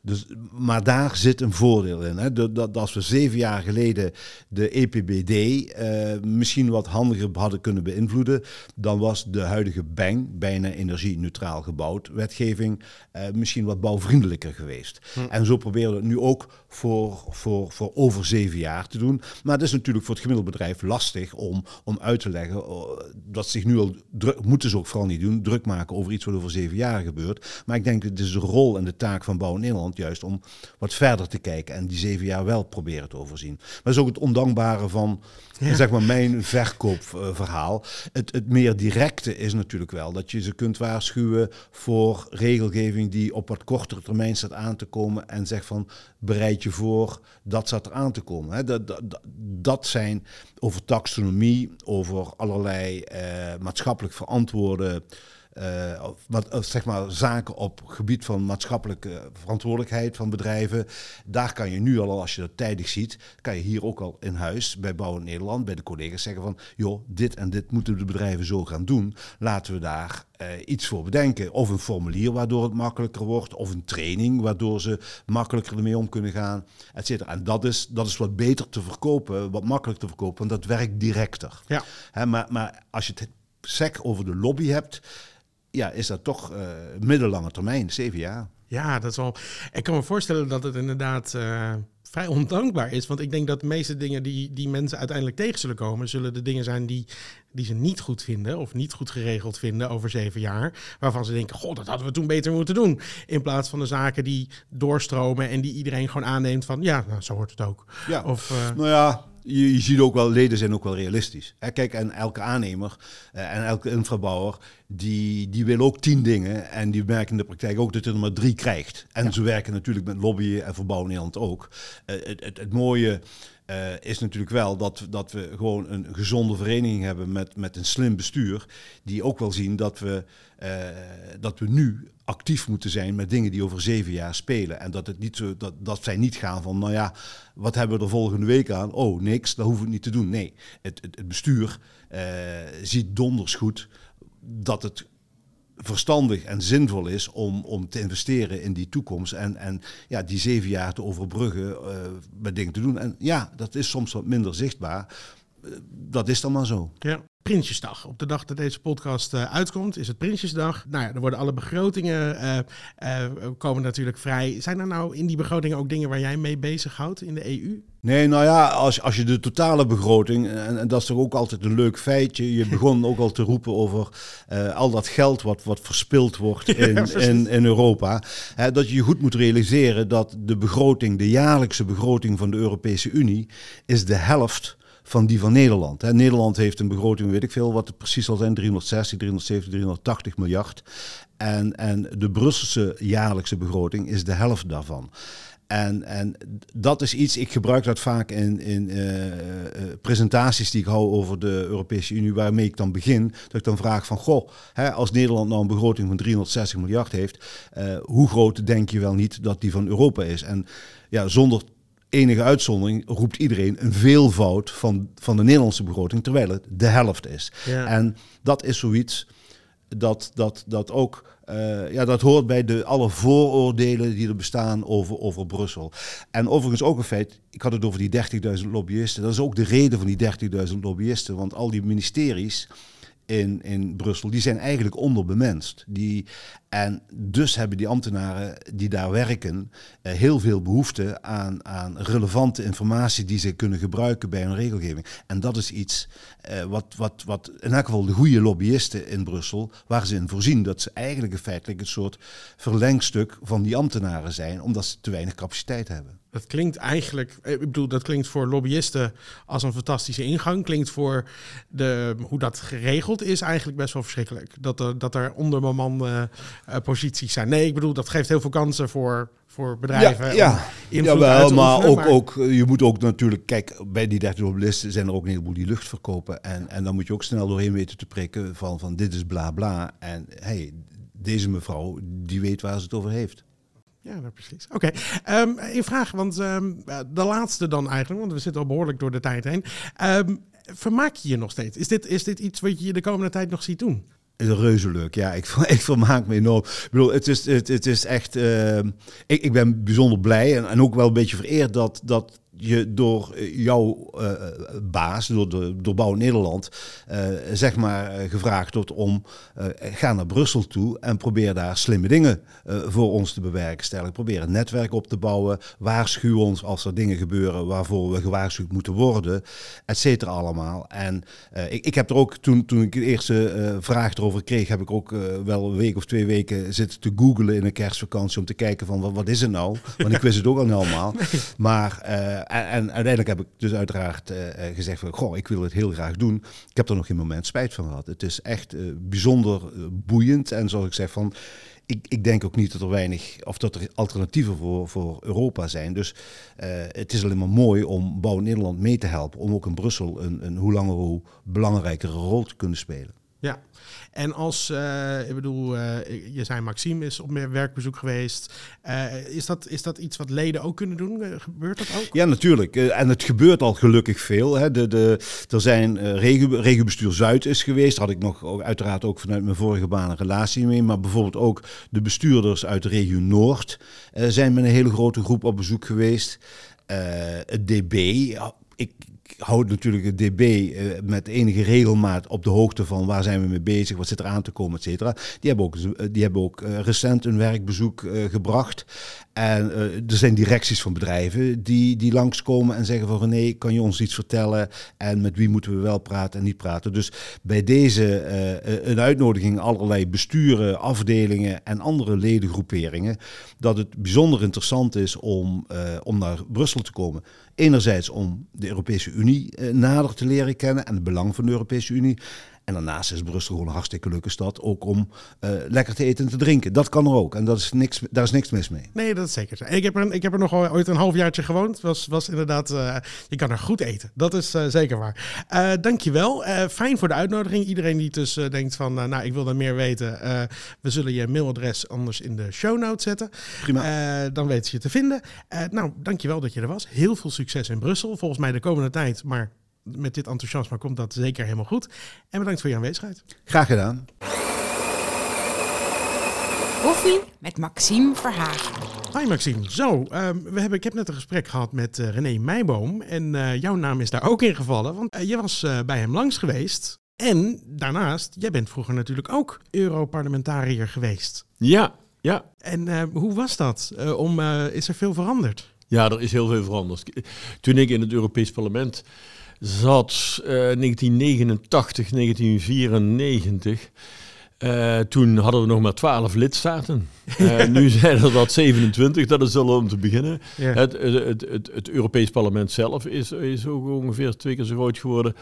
Dus, maar daar zit een voordeel in. Hè? Dat, dat, als we zeven jaar geleden de EPBD eh, misschien wat handiger hadden kunnen beïnvloeden, dan was de huidige BANG, bijna energie-neutraal gebouwd, wetgeving eh, misschien wat bouwvriendelijker geweest. En zo proberen we het nu ook voor, voor, voor over zeven jaar te doen. Maar het is natuurlijk voor het gemiddelde bedrijf lastig om, om uit te leggen oh, dat zich nu al druk, moeten ze ook vooral niet doen, druk maken over iets wat over zeven jaar gebeurt. Maar ik denk dat het is de rol en de taak van Bouw Nederland juist om wat verder te kijken en die zeven jaar wel proberen te overzien. Maar dat is ook het ondankbare van zeg maar mijn verkoopverhaal. Het, het meer directe is natuurlijk wel dat je ze kunt waarschuwen voor regelgeving die op wat kortere termijn staat aan te komen en zegt van bereid je voor, dat staat er aan te komen. Hè. Dat, dat, dat zijn over taxonomie, over allerlei eh, maatschappelijk verantwoorde uh, wat, zeg maar zaken op gebied van maatschappelijke verantwoordelijkheid van bedrijven. Daar kan je nu al, als je dat tijdig ziet, kan je hier ook al in huis bij Bouwen Nederland, bij de collega's zeggen van, joh, dit en dit moeten de bedrijven zo gaan doen. Laten we daar uh, iets voor bedenken. Of een formulier waardoor het makkelijker wordt, of een training waardoor ze makkelijker ermee om kunnen gaan, et cetera. En dat is, dat is wat beter te verkopen, wat makkelijker te verkopen, want dat werkt directer. Ja. Hè, maar, maar als je het sec over de lobby hebt, ja, is dat toch uh, middellange termijn, zeven jaar. Ja, dat is. Ik kan me voorstellen dat het inderdaad uh, vrij ondankbaar is. Want ik denk dat de meeste dingen die, die mensen uiteindelijk tegen zullen komen, zullen de dingen zijn die, die ze niet goed vinden of niet goed geregeld vinden over zeven jaar. Waarvan ze denken, goh, dat hadden we toen beter moeten doen. In plaats van de zaken die doorstromen en die iedereen gewoon aanneemt van, ja, nou, zo hoort het ook. Ja, of, uh, nou ja, je, je, ziet ook wel, leden zijn ook wel realistisch. Hè, kijk, en elke aannemer uh, en elke infrabouwer, die, die wil ook tien dingen. En die merken in de praktijk ook dat hij er maar drie krijgt. En ja. ze werken natuurlijk met lobbyen en verbouwen Nederland ook. Uh, het, het, het, mooie uh, is natuurlijk wel dat, dat we gewoon een gezonde vereniging hebben met, met een slim bestuur. Die ook wel zien dat we, dat we nu actief moeten zijn met dingen die over zeven jaar spelen. En dat, het niet zo, dat, dat zij niet gaan van, nou ja, wat hebben we er volgende week aan? Oh, niks, dat hoeven we niet te doen. Nee, het, het, het bestuur uh, ziet donders goed dat het verstandig en zinvol is om, om te investeren in die toekomst en, en ja, die zeven jaar te overbruggen uh, met dingen te doen. En ja, dat is soms wat minder zichtbaar. Uh, dat is dan maar zo. Ja. Prinsjesdag. Op de dag dat deze podcast uh, uitkomt, is het Prinsjesdag. Nou ja, er worden alle begrotingen komen natuurlijk vrij. Zijn er nou in die begrotingen ook dingen waar jij mee bezighoudt in de EU? Nee, nou ja, als, als je de totale begroting, en, en dat is toch ook altijd een leuk feitje. Je begon ook al te roepen over al dat geld wat, wat verspild wordt in, ja, in, in Europa. Hè, dat je je goed moet realiseren dat de begroting, de jaarlijkse begroting van de Europese Unie, is de helft van die van Nederland. Hè. Nederland heeft een begroting, weet ik veel, wat het precies zal zijn, 360, 370, 380 miljard. En, en de Brusselse jaarlijkse begroting is de helft daarvan. En, en dat is iets, ik gebruik dat vaak in, in uh, uh, presentaties die ik hou over de Europese Unie, waarmee ik dan begin. Dat ik dan vraag van, goh, hè, als Nederland nou een begroting van 360 miljard heeft, uh, hoe groot denk je wel niet dat die van Europa is? En ja, zonder enige uitzondering roept iedereen een veelvoud van, van de Nederlandse begroting, terwijl het de helft is. Ja. En dat is zoiets dat, dat, dat ook, uh, ja, dat hoort bij de, alle vooroordelen die er bestaan over, over Brussel. En overigens ook een feit, ik had het over die 30.000 lobbyisten, dat is ook de reden van die 30.000 lobbyisten, want al die ministeries in, in Brussel, die zijn eigenlijk onderbemenst. Die, en dus hebben die ambtenaren die daar werken uh, heel veel behoefte aan, aan relevante informatie die ze kunnen gebruiken bij hun regelgeving. En dat is iets uh, wat, wat, wat in elk geval de goede lobbyisten in Brussel, waar ze in voorzien, dat ze eigenlijk feitelijk een soort verlengstuk van die ambtenaren zijn, omdat ze te weinig capaciteit hebben. Dat klinkt eigenlijk, ik bedoel, dat klinkt voor lobbyisten als een fantastische ingang. Klinkt voor de, hoe dat geregeld is eigenlijk best wel verschrikkelijk. Dat er, dat er uh, posities zijn. Nee, ik bedoel, dat geeft heel veel kansen voor, voor bedrijven. Ja, ja. Jawel, maar ook, maar ook, je moet ook natuurlijk, kijk, bij die 30 lobbyisten zijn er ook een heleboel die lucht verkopen. En, en dan moet je ook snel doorheen weten te prikken van, van dit is bla bla. En hey, deze mevrouw, die weet waar ze het over heeft. Ja, dat precies. Oké, okay. um, een vraag, want um, de laatste dan eigenlijk, want we zitten al behoorlijk door de tijd heen. Um, vermaak je je nog steeds? Is dit, is dit iets wat je de komende tijd nog ziet doen? Reuze leuk, ja. Ik, ik vermaak me enorm. Ik bedoel, het is, het, het is echt... Ik, ik ben bijzonder blij en, en ook wel een beetje vereerd dat, dat je door eh, jouw uh, baas, door, de, door Bouw Nederland, uh, zeg maar gevraagd wordt om ga naar Brussel toe en probeer daar slimme dingen voor ons te bewerkstelligen. Probeer een netwerk op te bouwen. Waarschuw ons als er dingen gebeuren waarvoor we gewaarschuwd moeten worden, et cetera allemaal. En ik, ik heb er ook, toen, toen ik de eerste vraag erover kreeg, heb ik ook wel een week of twee weken zitten te googlen in een kerstvakantie om te kijken van wat, wat is het nou? Want ik wist het ook al helemaal. Maar en, en, uiteindelijk heb ik dus uiteraard uh, gezegd van, goh, ik wil het heel graag doen. Ik heb er nog geen moment spijt van gehad. Het is echt bijzonder boeiend. En zoals ik zeg van, ik, ik, denk ook niet dat er weinig, of dat er alternatieven voor, voor Europa zijn. Dus het is alleen maar mooi om Bouw Nederland mee te helpen. Om ook in Brussel een, een hoe langer hoe belangrijkere rol te kunnen spelen. Ja, en als, uh, ik bedoel, uh, je zei Maxime is op werkbezoek geweest. Uh, is, dat, is dat iets wat leden ook kunnen doen? gebeurt dat ook? Ja, natuurlijk. en het gebeurt al gelukkig veel. Hè. De, de, er zijn regio, regiobestuur Zuid is geweest. Daar had ik nog uiteraard ook vanuit mijn vorige baan een relatie mee. Maar bijvoorbeeld ook de bestuurders uit de regio Noord zijn met een hele grote groep op bezoek geweest. het DB, ik houdt natuurlijk het DB uh, met enige regelmaat op de hoogte van waar zijn we mee bezig, wat zit er aan te komen, et cetera. Die hebben ook, die hebben ook uh, recent een werkbezoek gebracht. En er zijn directies van bedrijven die, die langskomen en zeggen van René, kan je ons iets vertellen? En met wie moeten we wel praten en niet praten? Dus bij deze een uitnodiging allerlei besturen, afdelingen en andere ledengroeperingen, dat het bijzonder interessant is om, om naar Brussel te komen. Enerzijds om de Europese Unie eh, nader te leren kennen en het belang van de Europese Unie. En daarnaast is Brussel gewoon een hartstikke leuke stad. Ook om uh, lekker te eten en te drinken. Dat kan er ook. En dat is niks, daar is niks mis mee. Nee, dat is zeker. Ik heb er, ik heb er nog ooit een halfjaartje gewoond. Was, was inderdaad, uh, je kan er goed eten. Dat is uh, zeker waar. Dankjewel. fijn voor de uitnodiging. Iedereen die dus denkt van, nou, ik wil er meer weten. we zullen je mailadres anders in de show notes zetten. Prima. dan weten ze je te vinden. nou, dankjewel dat je er was. Heel veel succes in Brussel. Volgens mij de komende tijd, maar met dit enthousiasme komt dat zeker helemaal goed. En bedankt voor je aanwezigheid. Graag gedaan. Koffie met Maxime Verhagen. Hi Maxime. Zo, um, we hebben, ik heb net een gesprek gehad met uh, René Meijboom. En uh, jouw naam is daar ook in gevallen. Want uh, je was bij hem langs geweest. En daarnaast, jij bent vroeger natuurlijk ook Europarlementariër geweest. Ja, ja. En hoe was dat? om, is er veel veranderd? Ja, er is heel veel veranderd. Toen ik in het Europees Parlement zat uh, 1989, 1994. Uh, toen hadden we nog maar 12 lidstaten. Uh, nu zijn er dat 27, dat is al om te beginnen. Ja. Het, het, het, het, Europees Parlement zelf is, is ook ongeveer twee keer zo groot geworden.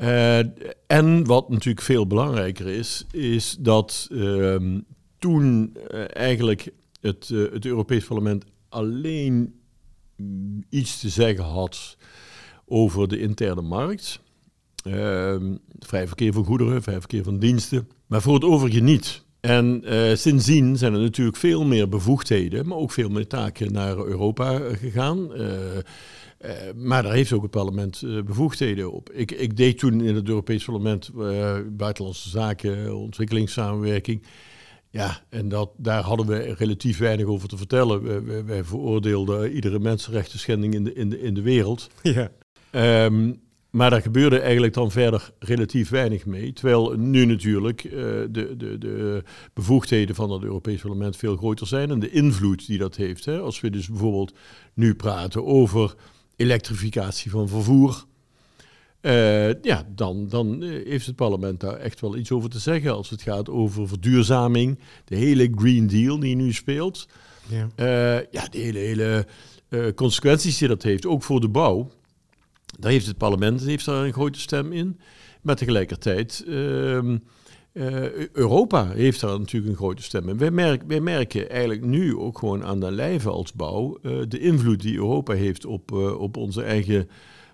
Uh, en wat natuurlijk veel belangrijker is, is dat ehm, toen eigenlijk het, het Europees Parlement alleen iets te zeggen had over de interne markt. Uh, vrij verkeer van goederen, vrij verkeer van diensten. Maar voor het overige niet. En uh, sindsdien zijn er natuurlijk veel meer bevoegdheden, maar ook veel meer taken naar Europa gegaan. Uh, uh, maar daar heeft ook het parlement bevoegdheden op. Ik, ik, deed toen in het Europees Parlement buitenlandse zaken, ontwikkelingssamenwerking. Ja, en dat, daar hadden we relatief weinig over te vertellen. Wij, veroordeelden iedere mensenrechten schending in de, in de, in de wereld. Ja. Um, maar daar gebeurde eigenlijk dan verder relatief weinig mee. Terwijl nu natuurlijk uh, de, de, de bevoegdheden van het Europees Parlement veel groter zijn en de invloed die dat heeft. Hè. Als we dus bijvoorbeeld nu praten over elektrificatie van vervoer. Uh, ja, dan, dan heeft het parlement daar echt wel iets over te zeggen als het gaat over verduurzaming, de hele Green Deal die nu speelt. Ja, uh, ja de hele, hele consequenties die dat heeft, ook voor de bouw. Daar heeft het parlement heeft daar een grote stem in. Maar tegelijkertijd, uh, uh, Europa heeft daar natuurlijk een grote stem in. Wij, merk, wij merken eigenlijk nu ook gewoon aan de lijve als bouw uh, de invloed die Europa heeft op, uh, op onze eigen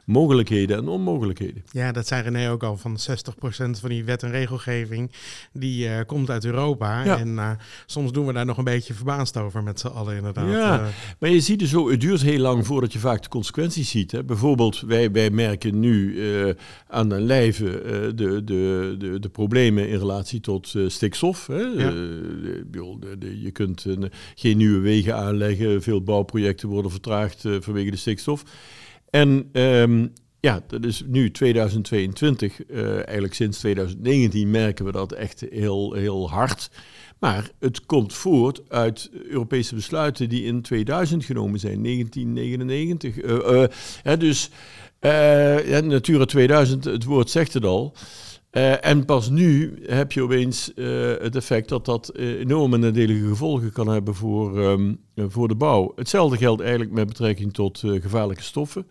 mogelijkheden en onmogelijkheden. Ja, dat zei René ook al. Van 60% van die wet en regelgeving die eh, komt uit Europa. Ja. En eh, soms doen we daar nog een beetje verbaasd over met z'n allen inderdaad. Ja. Eh, Maar je ziet dus zo, het duurt heel lang voordat je vaak de consequenties ziet. Hè. Bijvoorbeeld, wij, wij merken nu aan de lijve de, de, de, de problemen in relatie tot stikstof. Hè. Je kunt geen nieuwe wegen aanleggen, veel bouwprojecten worden vertraagd vanwege de stikstof. En ehm, ja, dat is nu 2022, eh, eigenlijk sinds 2019 merken we dat echt heel, heel hard. Maar het komt voort uit Europese besluiten die in 2000 genomen zijn, 1999. Eh, eh, hè, dus Natura 2000, het woord zegt het al. Eh, en pas nu heb je opeens eh, het effect dat dat eh, enorme nadelige gevolgen kan hebben voor, ehm, eh, voor de bouw. Hetzelfde geldt eigenlijk met betrekking tot gevaarlijke stoffen.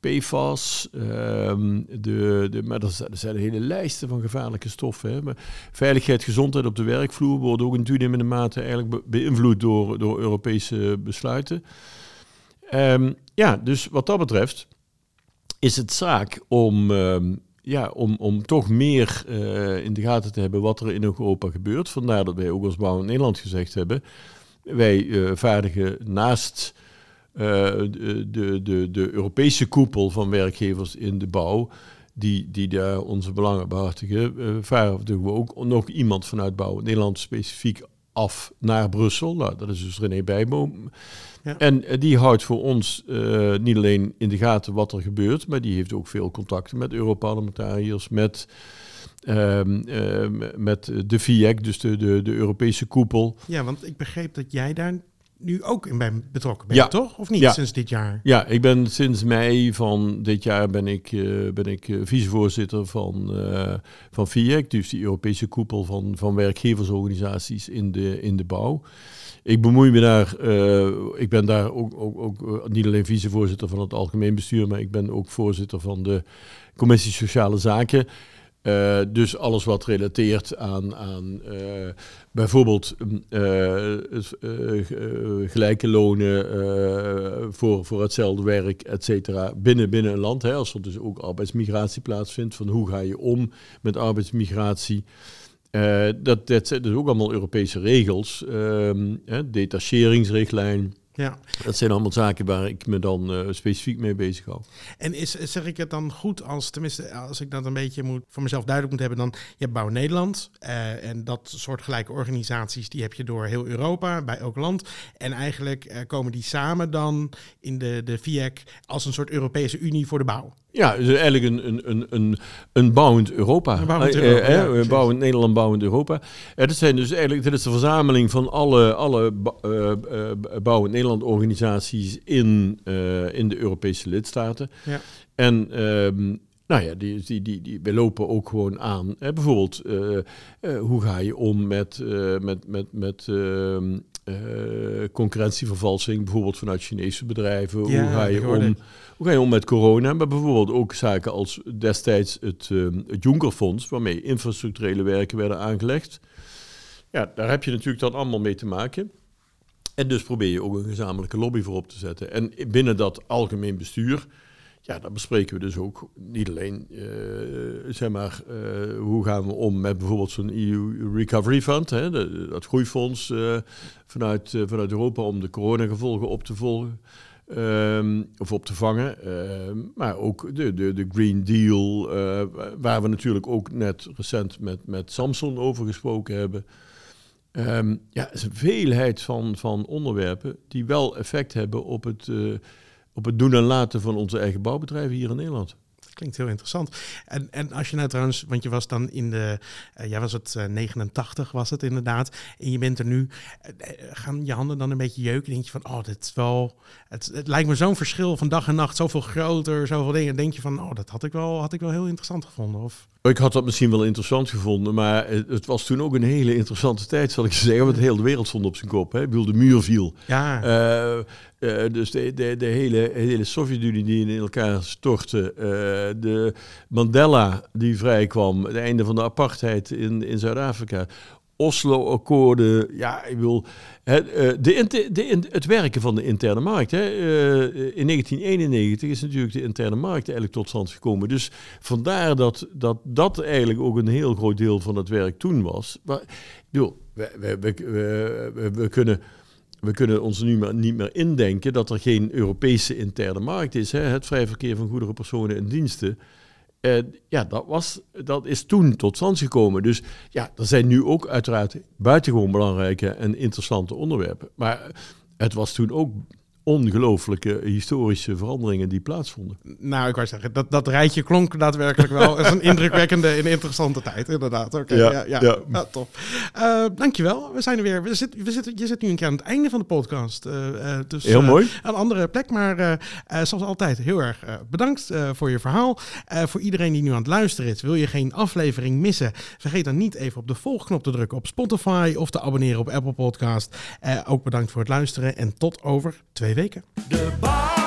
PFAS, ehm, de, de, maar er zijn, hele lijsten van gevaarlijke stoffen. Maar veiligheid, gezondheid op de werkvloer wordt ook in toenemende mate eigenlijk be- beïnvloed door, door Europese besluiten. Ehm, ja, dus wat dat betreft is het zaak om, ja, om, om toch meer eh, in de gaten te hebben wat er in Europa gebeurt. Vandaar dat wij ook als Bouw in Nederland gezegd hebben, wij eh, vaardigen naast eh, de, de, de, Europese koepel van werkgevers in de bouw, die, die daar onze belangen behartigen, eh vaardigen we ook nog iemand vanuit Bouw in Nederland specifiek af naar Brussel. Nou, dat is dus René Bijboom. Ja. En eh, die houdt voor ons eh, niet alleen in de gaten wat er gebeurt, maar die heeft ook veel contacten met Europarlementariërs, met, ehm, eh, met de FIEC, dus de, de, de Europese koepel. ja, want ik begreep dat jij daar nu ook in bij betrokken bent, Ja. toch? Of niet Ja. sinds dit jaar? Ja, ik ben sinds mei van dit jaar ben ik, eh, ben ik vicevoorzitter van, eh van FIEC, dus die Europese koepel van, van werkgeversorganisaties in de, in de bouw. Ik bemoei me daar, eh, ik ben daar ook, ook, ook eh, niet alleen vicevoorzitter van het algemeen bestuur, maar ik ben ook voorzitter van de commissie Sociale Zaken. Eh, dus alles wat relateert aan, aan bijvoorbeeld eh, gelijke lonen voor, voor hetzelfde werk, et cetera, binnen, binnen een land. Hè, als er dus ook arbeidsmigratie plaatsvindt, van hoe ga je om met arbeidsmigratie. Eh, dat, dat zijn dus ook allemaal Europese regels. Ehm, hè, detacheringsrichtlijn. Ja. Dat zijn allemaal zaken waar ik me dan eh, specifiek mee bezig hou. En is, zeg ik het dan goed als, tenminste, als ik dat een beetje moet, voor mezelf duidelijk moet hebben, dan je hebt Bouw Nederland eh, en dat soort gelijke organisaties, die heb je door heel Europa, bij elk land. En eigenlijk eh, komen die samen dan in de, de FIEC als een soort Europese Unie voor de bouw. Ja, dus eigenlijk een, een, een, een, een bouwend Europa. Een bouwend Eh, Europa, eh, eh, Nederland, bouwend Europa. Eh, dat zijn dus eigenlijk, dit is de verzameling van alle, alle bouwend Nederland organisaties in, eh, in de Europese lidstaten. Ja. En ehm, nou ja, die, die, die, die, wij lopen ook gewoon aan. Hè, bijvoorbeeld, eh, eh, hoe ga je om met, met, met, met ehm, eh, concurrentievervalsing, bijvoorbeeld vanuit Chinese bedrijven? Ja, hoe, ga je om, hoe ga je om met corona? Maar bijvoorbeeld ook zaken als destijds het, ehm, het Juncker-fonds, waarmee infrastructurele werken werden aangelegd. Ja, daar heb je natuurlijk dan allemaal mee te maken. En dus probeer je ook een gezamenlijke lobby voor op te zetten. En binnen dat algemeen bestuur, ja, daar bespreken we dus ook niet alleen, eh, zeg maar, eh, hoe gaan we om met bijvoorbeeld zo'n EU Recovery Fund, hè, dat groeifonds eh, vanuit, vanuit Europa om de coronagevolgen op te volgen. ehm, of op te vangen. ehm, maar ook de, de, de Green Deal, waar we natuurlijk ook net recent met, met Samson over gesproken hebben. Ehm, ja, is een veelheid van, van onderwerpen die wel effect hebben op het, eh, op het doen en laten van onze eigen bouwbedrijven hier in Nederland. Klinkt heel interessant. En, en als je nou trouwens, want je was dan in de, eh jij was het eh, 89 was het inderdaad, en je bent er nu, eh, eh, gaan je handen dan een beetje jeuken? Denk je van, oh, dit is wel, het, het lijkt me zo'n verschil van dag en nacht, zoveel groter, zoveel dingen. Denk je van, oh, dat had ik wel, had ik wel heel interessant gevonden. Of, Ik had dat misschien wel interessant gevonden, maar het, was toen ook een hele interessante tijd, zal ik je zeggen, want de hele wereld stond op zijn kop. Hè. Ik bedoel, de muur viel. ja, Eh, eh, dus de, de, de hele, hele Sovjet-Unie die in elkaar stortte. eh, de Mandela die vrijkwam. Het einde van de apartheid in, in Zuid-Afrika. Oslo-akkoorden. Ja, ik wil. Het, eh, de, de, het werken van de interne markt. Hè. Eh, in 1991 is natuurlijk de interne markt eigenlijk tot stand gekomen. Dus vandaar dat dat, dat eigenlijk ook een heel groot deel van het werk toen was. Maar, ik bedoel, we, we, we- we kunnen. We kunnen ons nu maar niet meer indenken dat er geen Europese interne markt is. Hè? Het vrij verkeer van goederen, personen en diensten. Eh, ja, dat, was, dat is toen tot stand gekomen. Dus ja, er zijn nu ook uiteraard buitengewoon belangrijke en interessante onderwerpen. Maar het was toen ook ongelooflijke historische veranderingen die plaatsvonden. Nou, ik wou zeggen, dat, dat rijtje klonk daadwerkelijk wel als een indrukwekkende en interessante tijd, inderdaad. Oké, Ja, ja, ja, ja. ja. tof. Eh, dankjewel, we zijn er weer. We zitten, we zitten, je zit nu een keer aan het einde van de podcast. eh, eh, dus, Heel mooi. Een andere plek, maar zoals altijd heel erg bedankt voor je verhaal. Voor iedereen die nu aan het luisteren is, wil je geen aflevering missen, vergeet dan niet even op de volgknop te drukken op Spotify of te abonneren op Apple Podcast. Ook bedankt voor het luisteren en tot over twee weken. De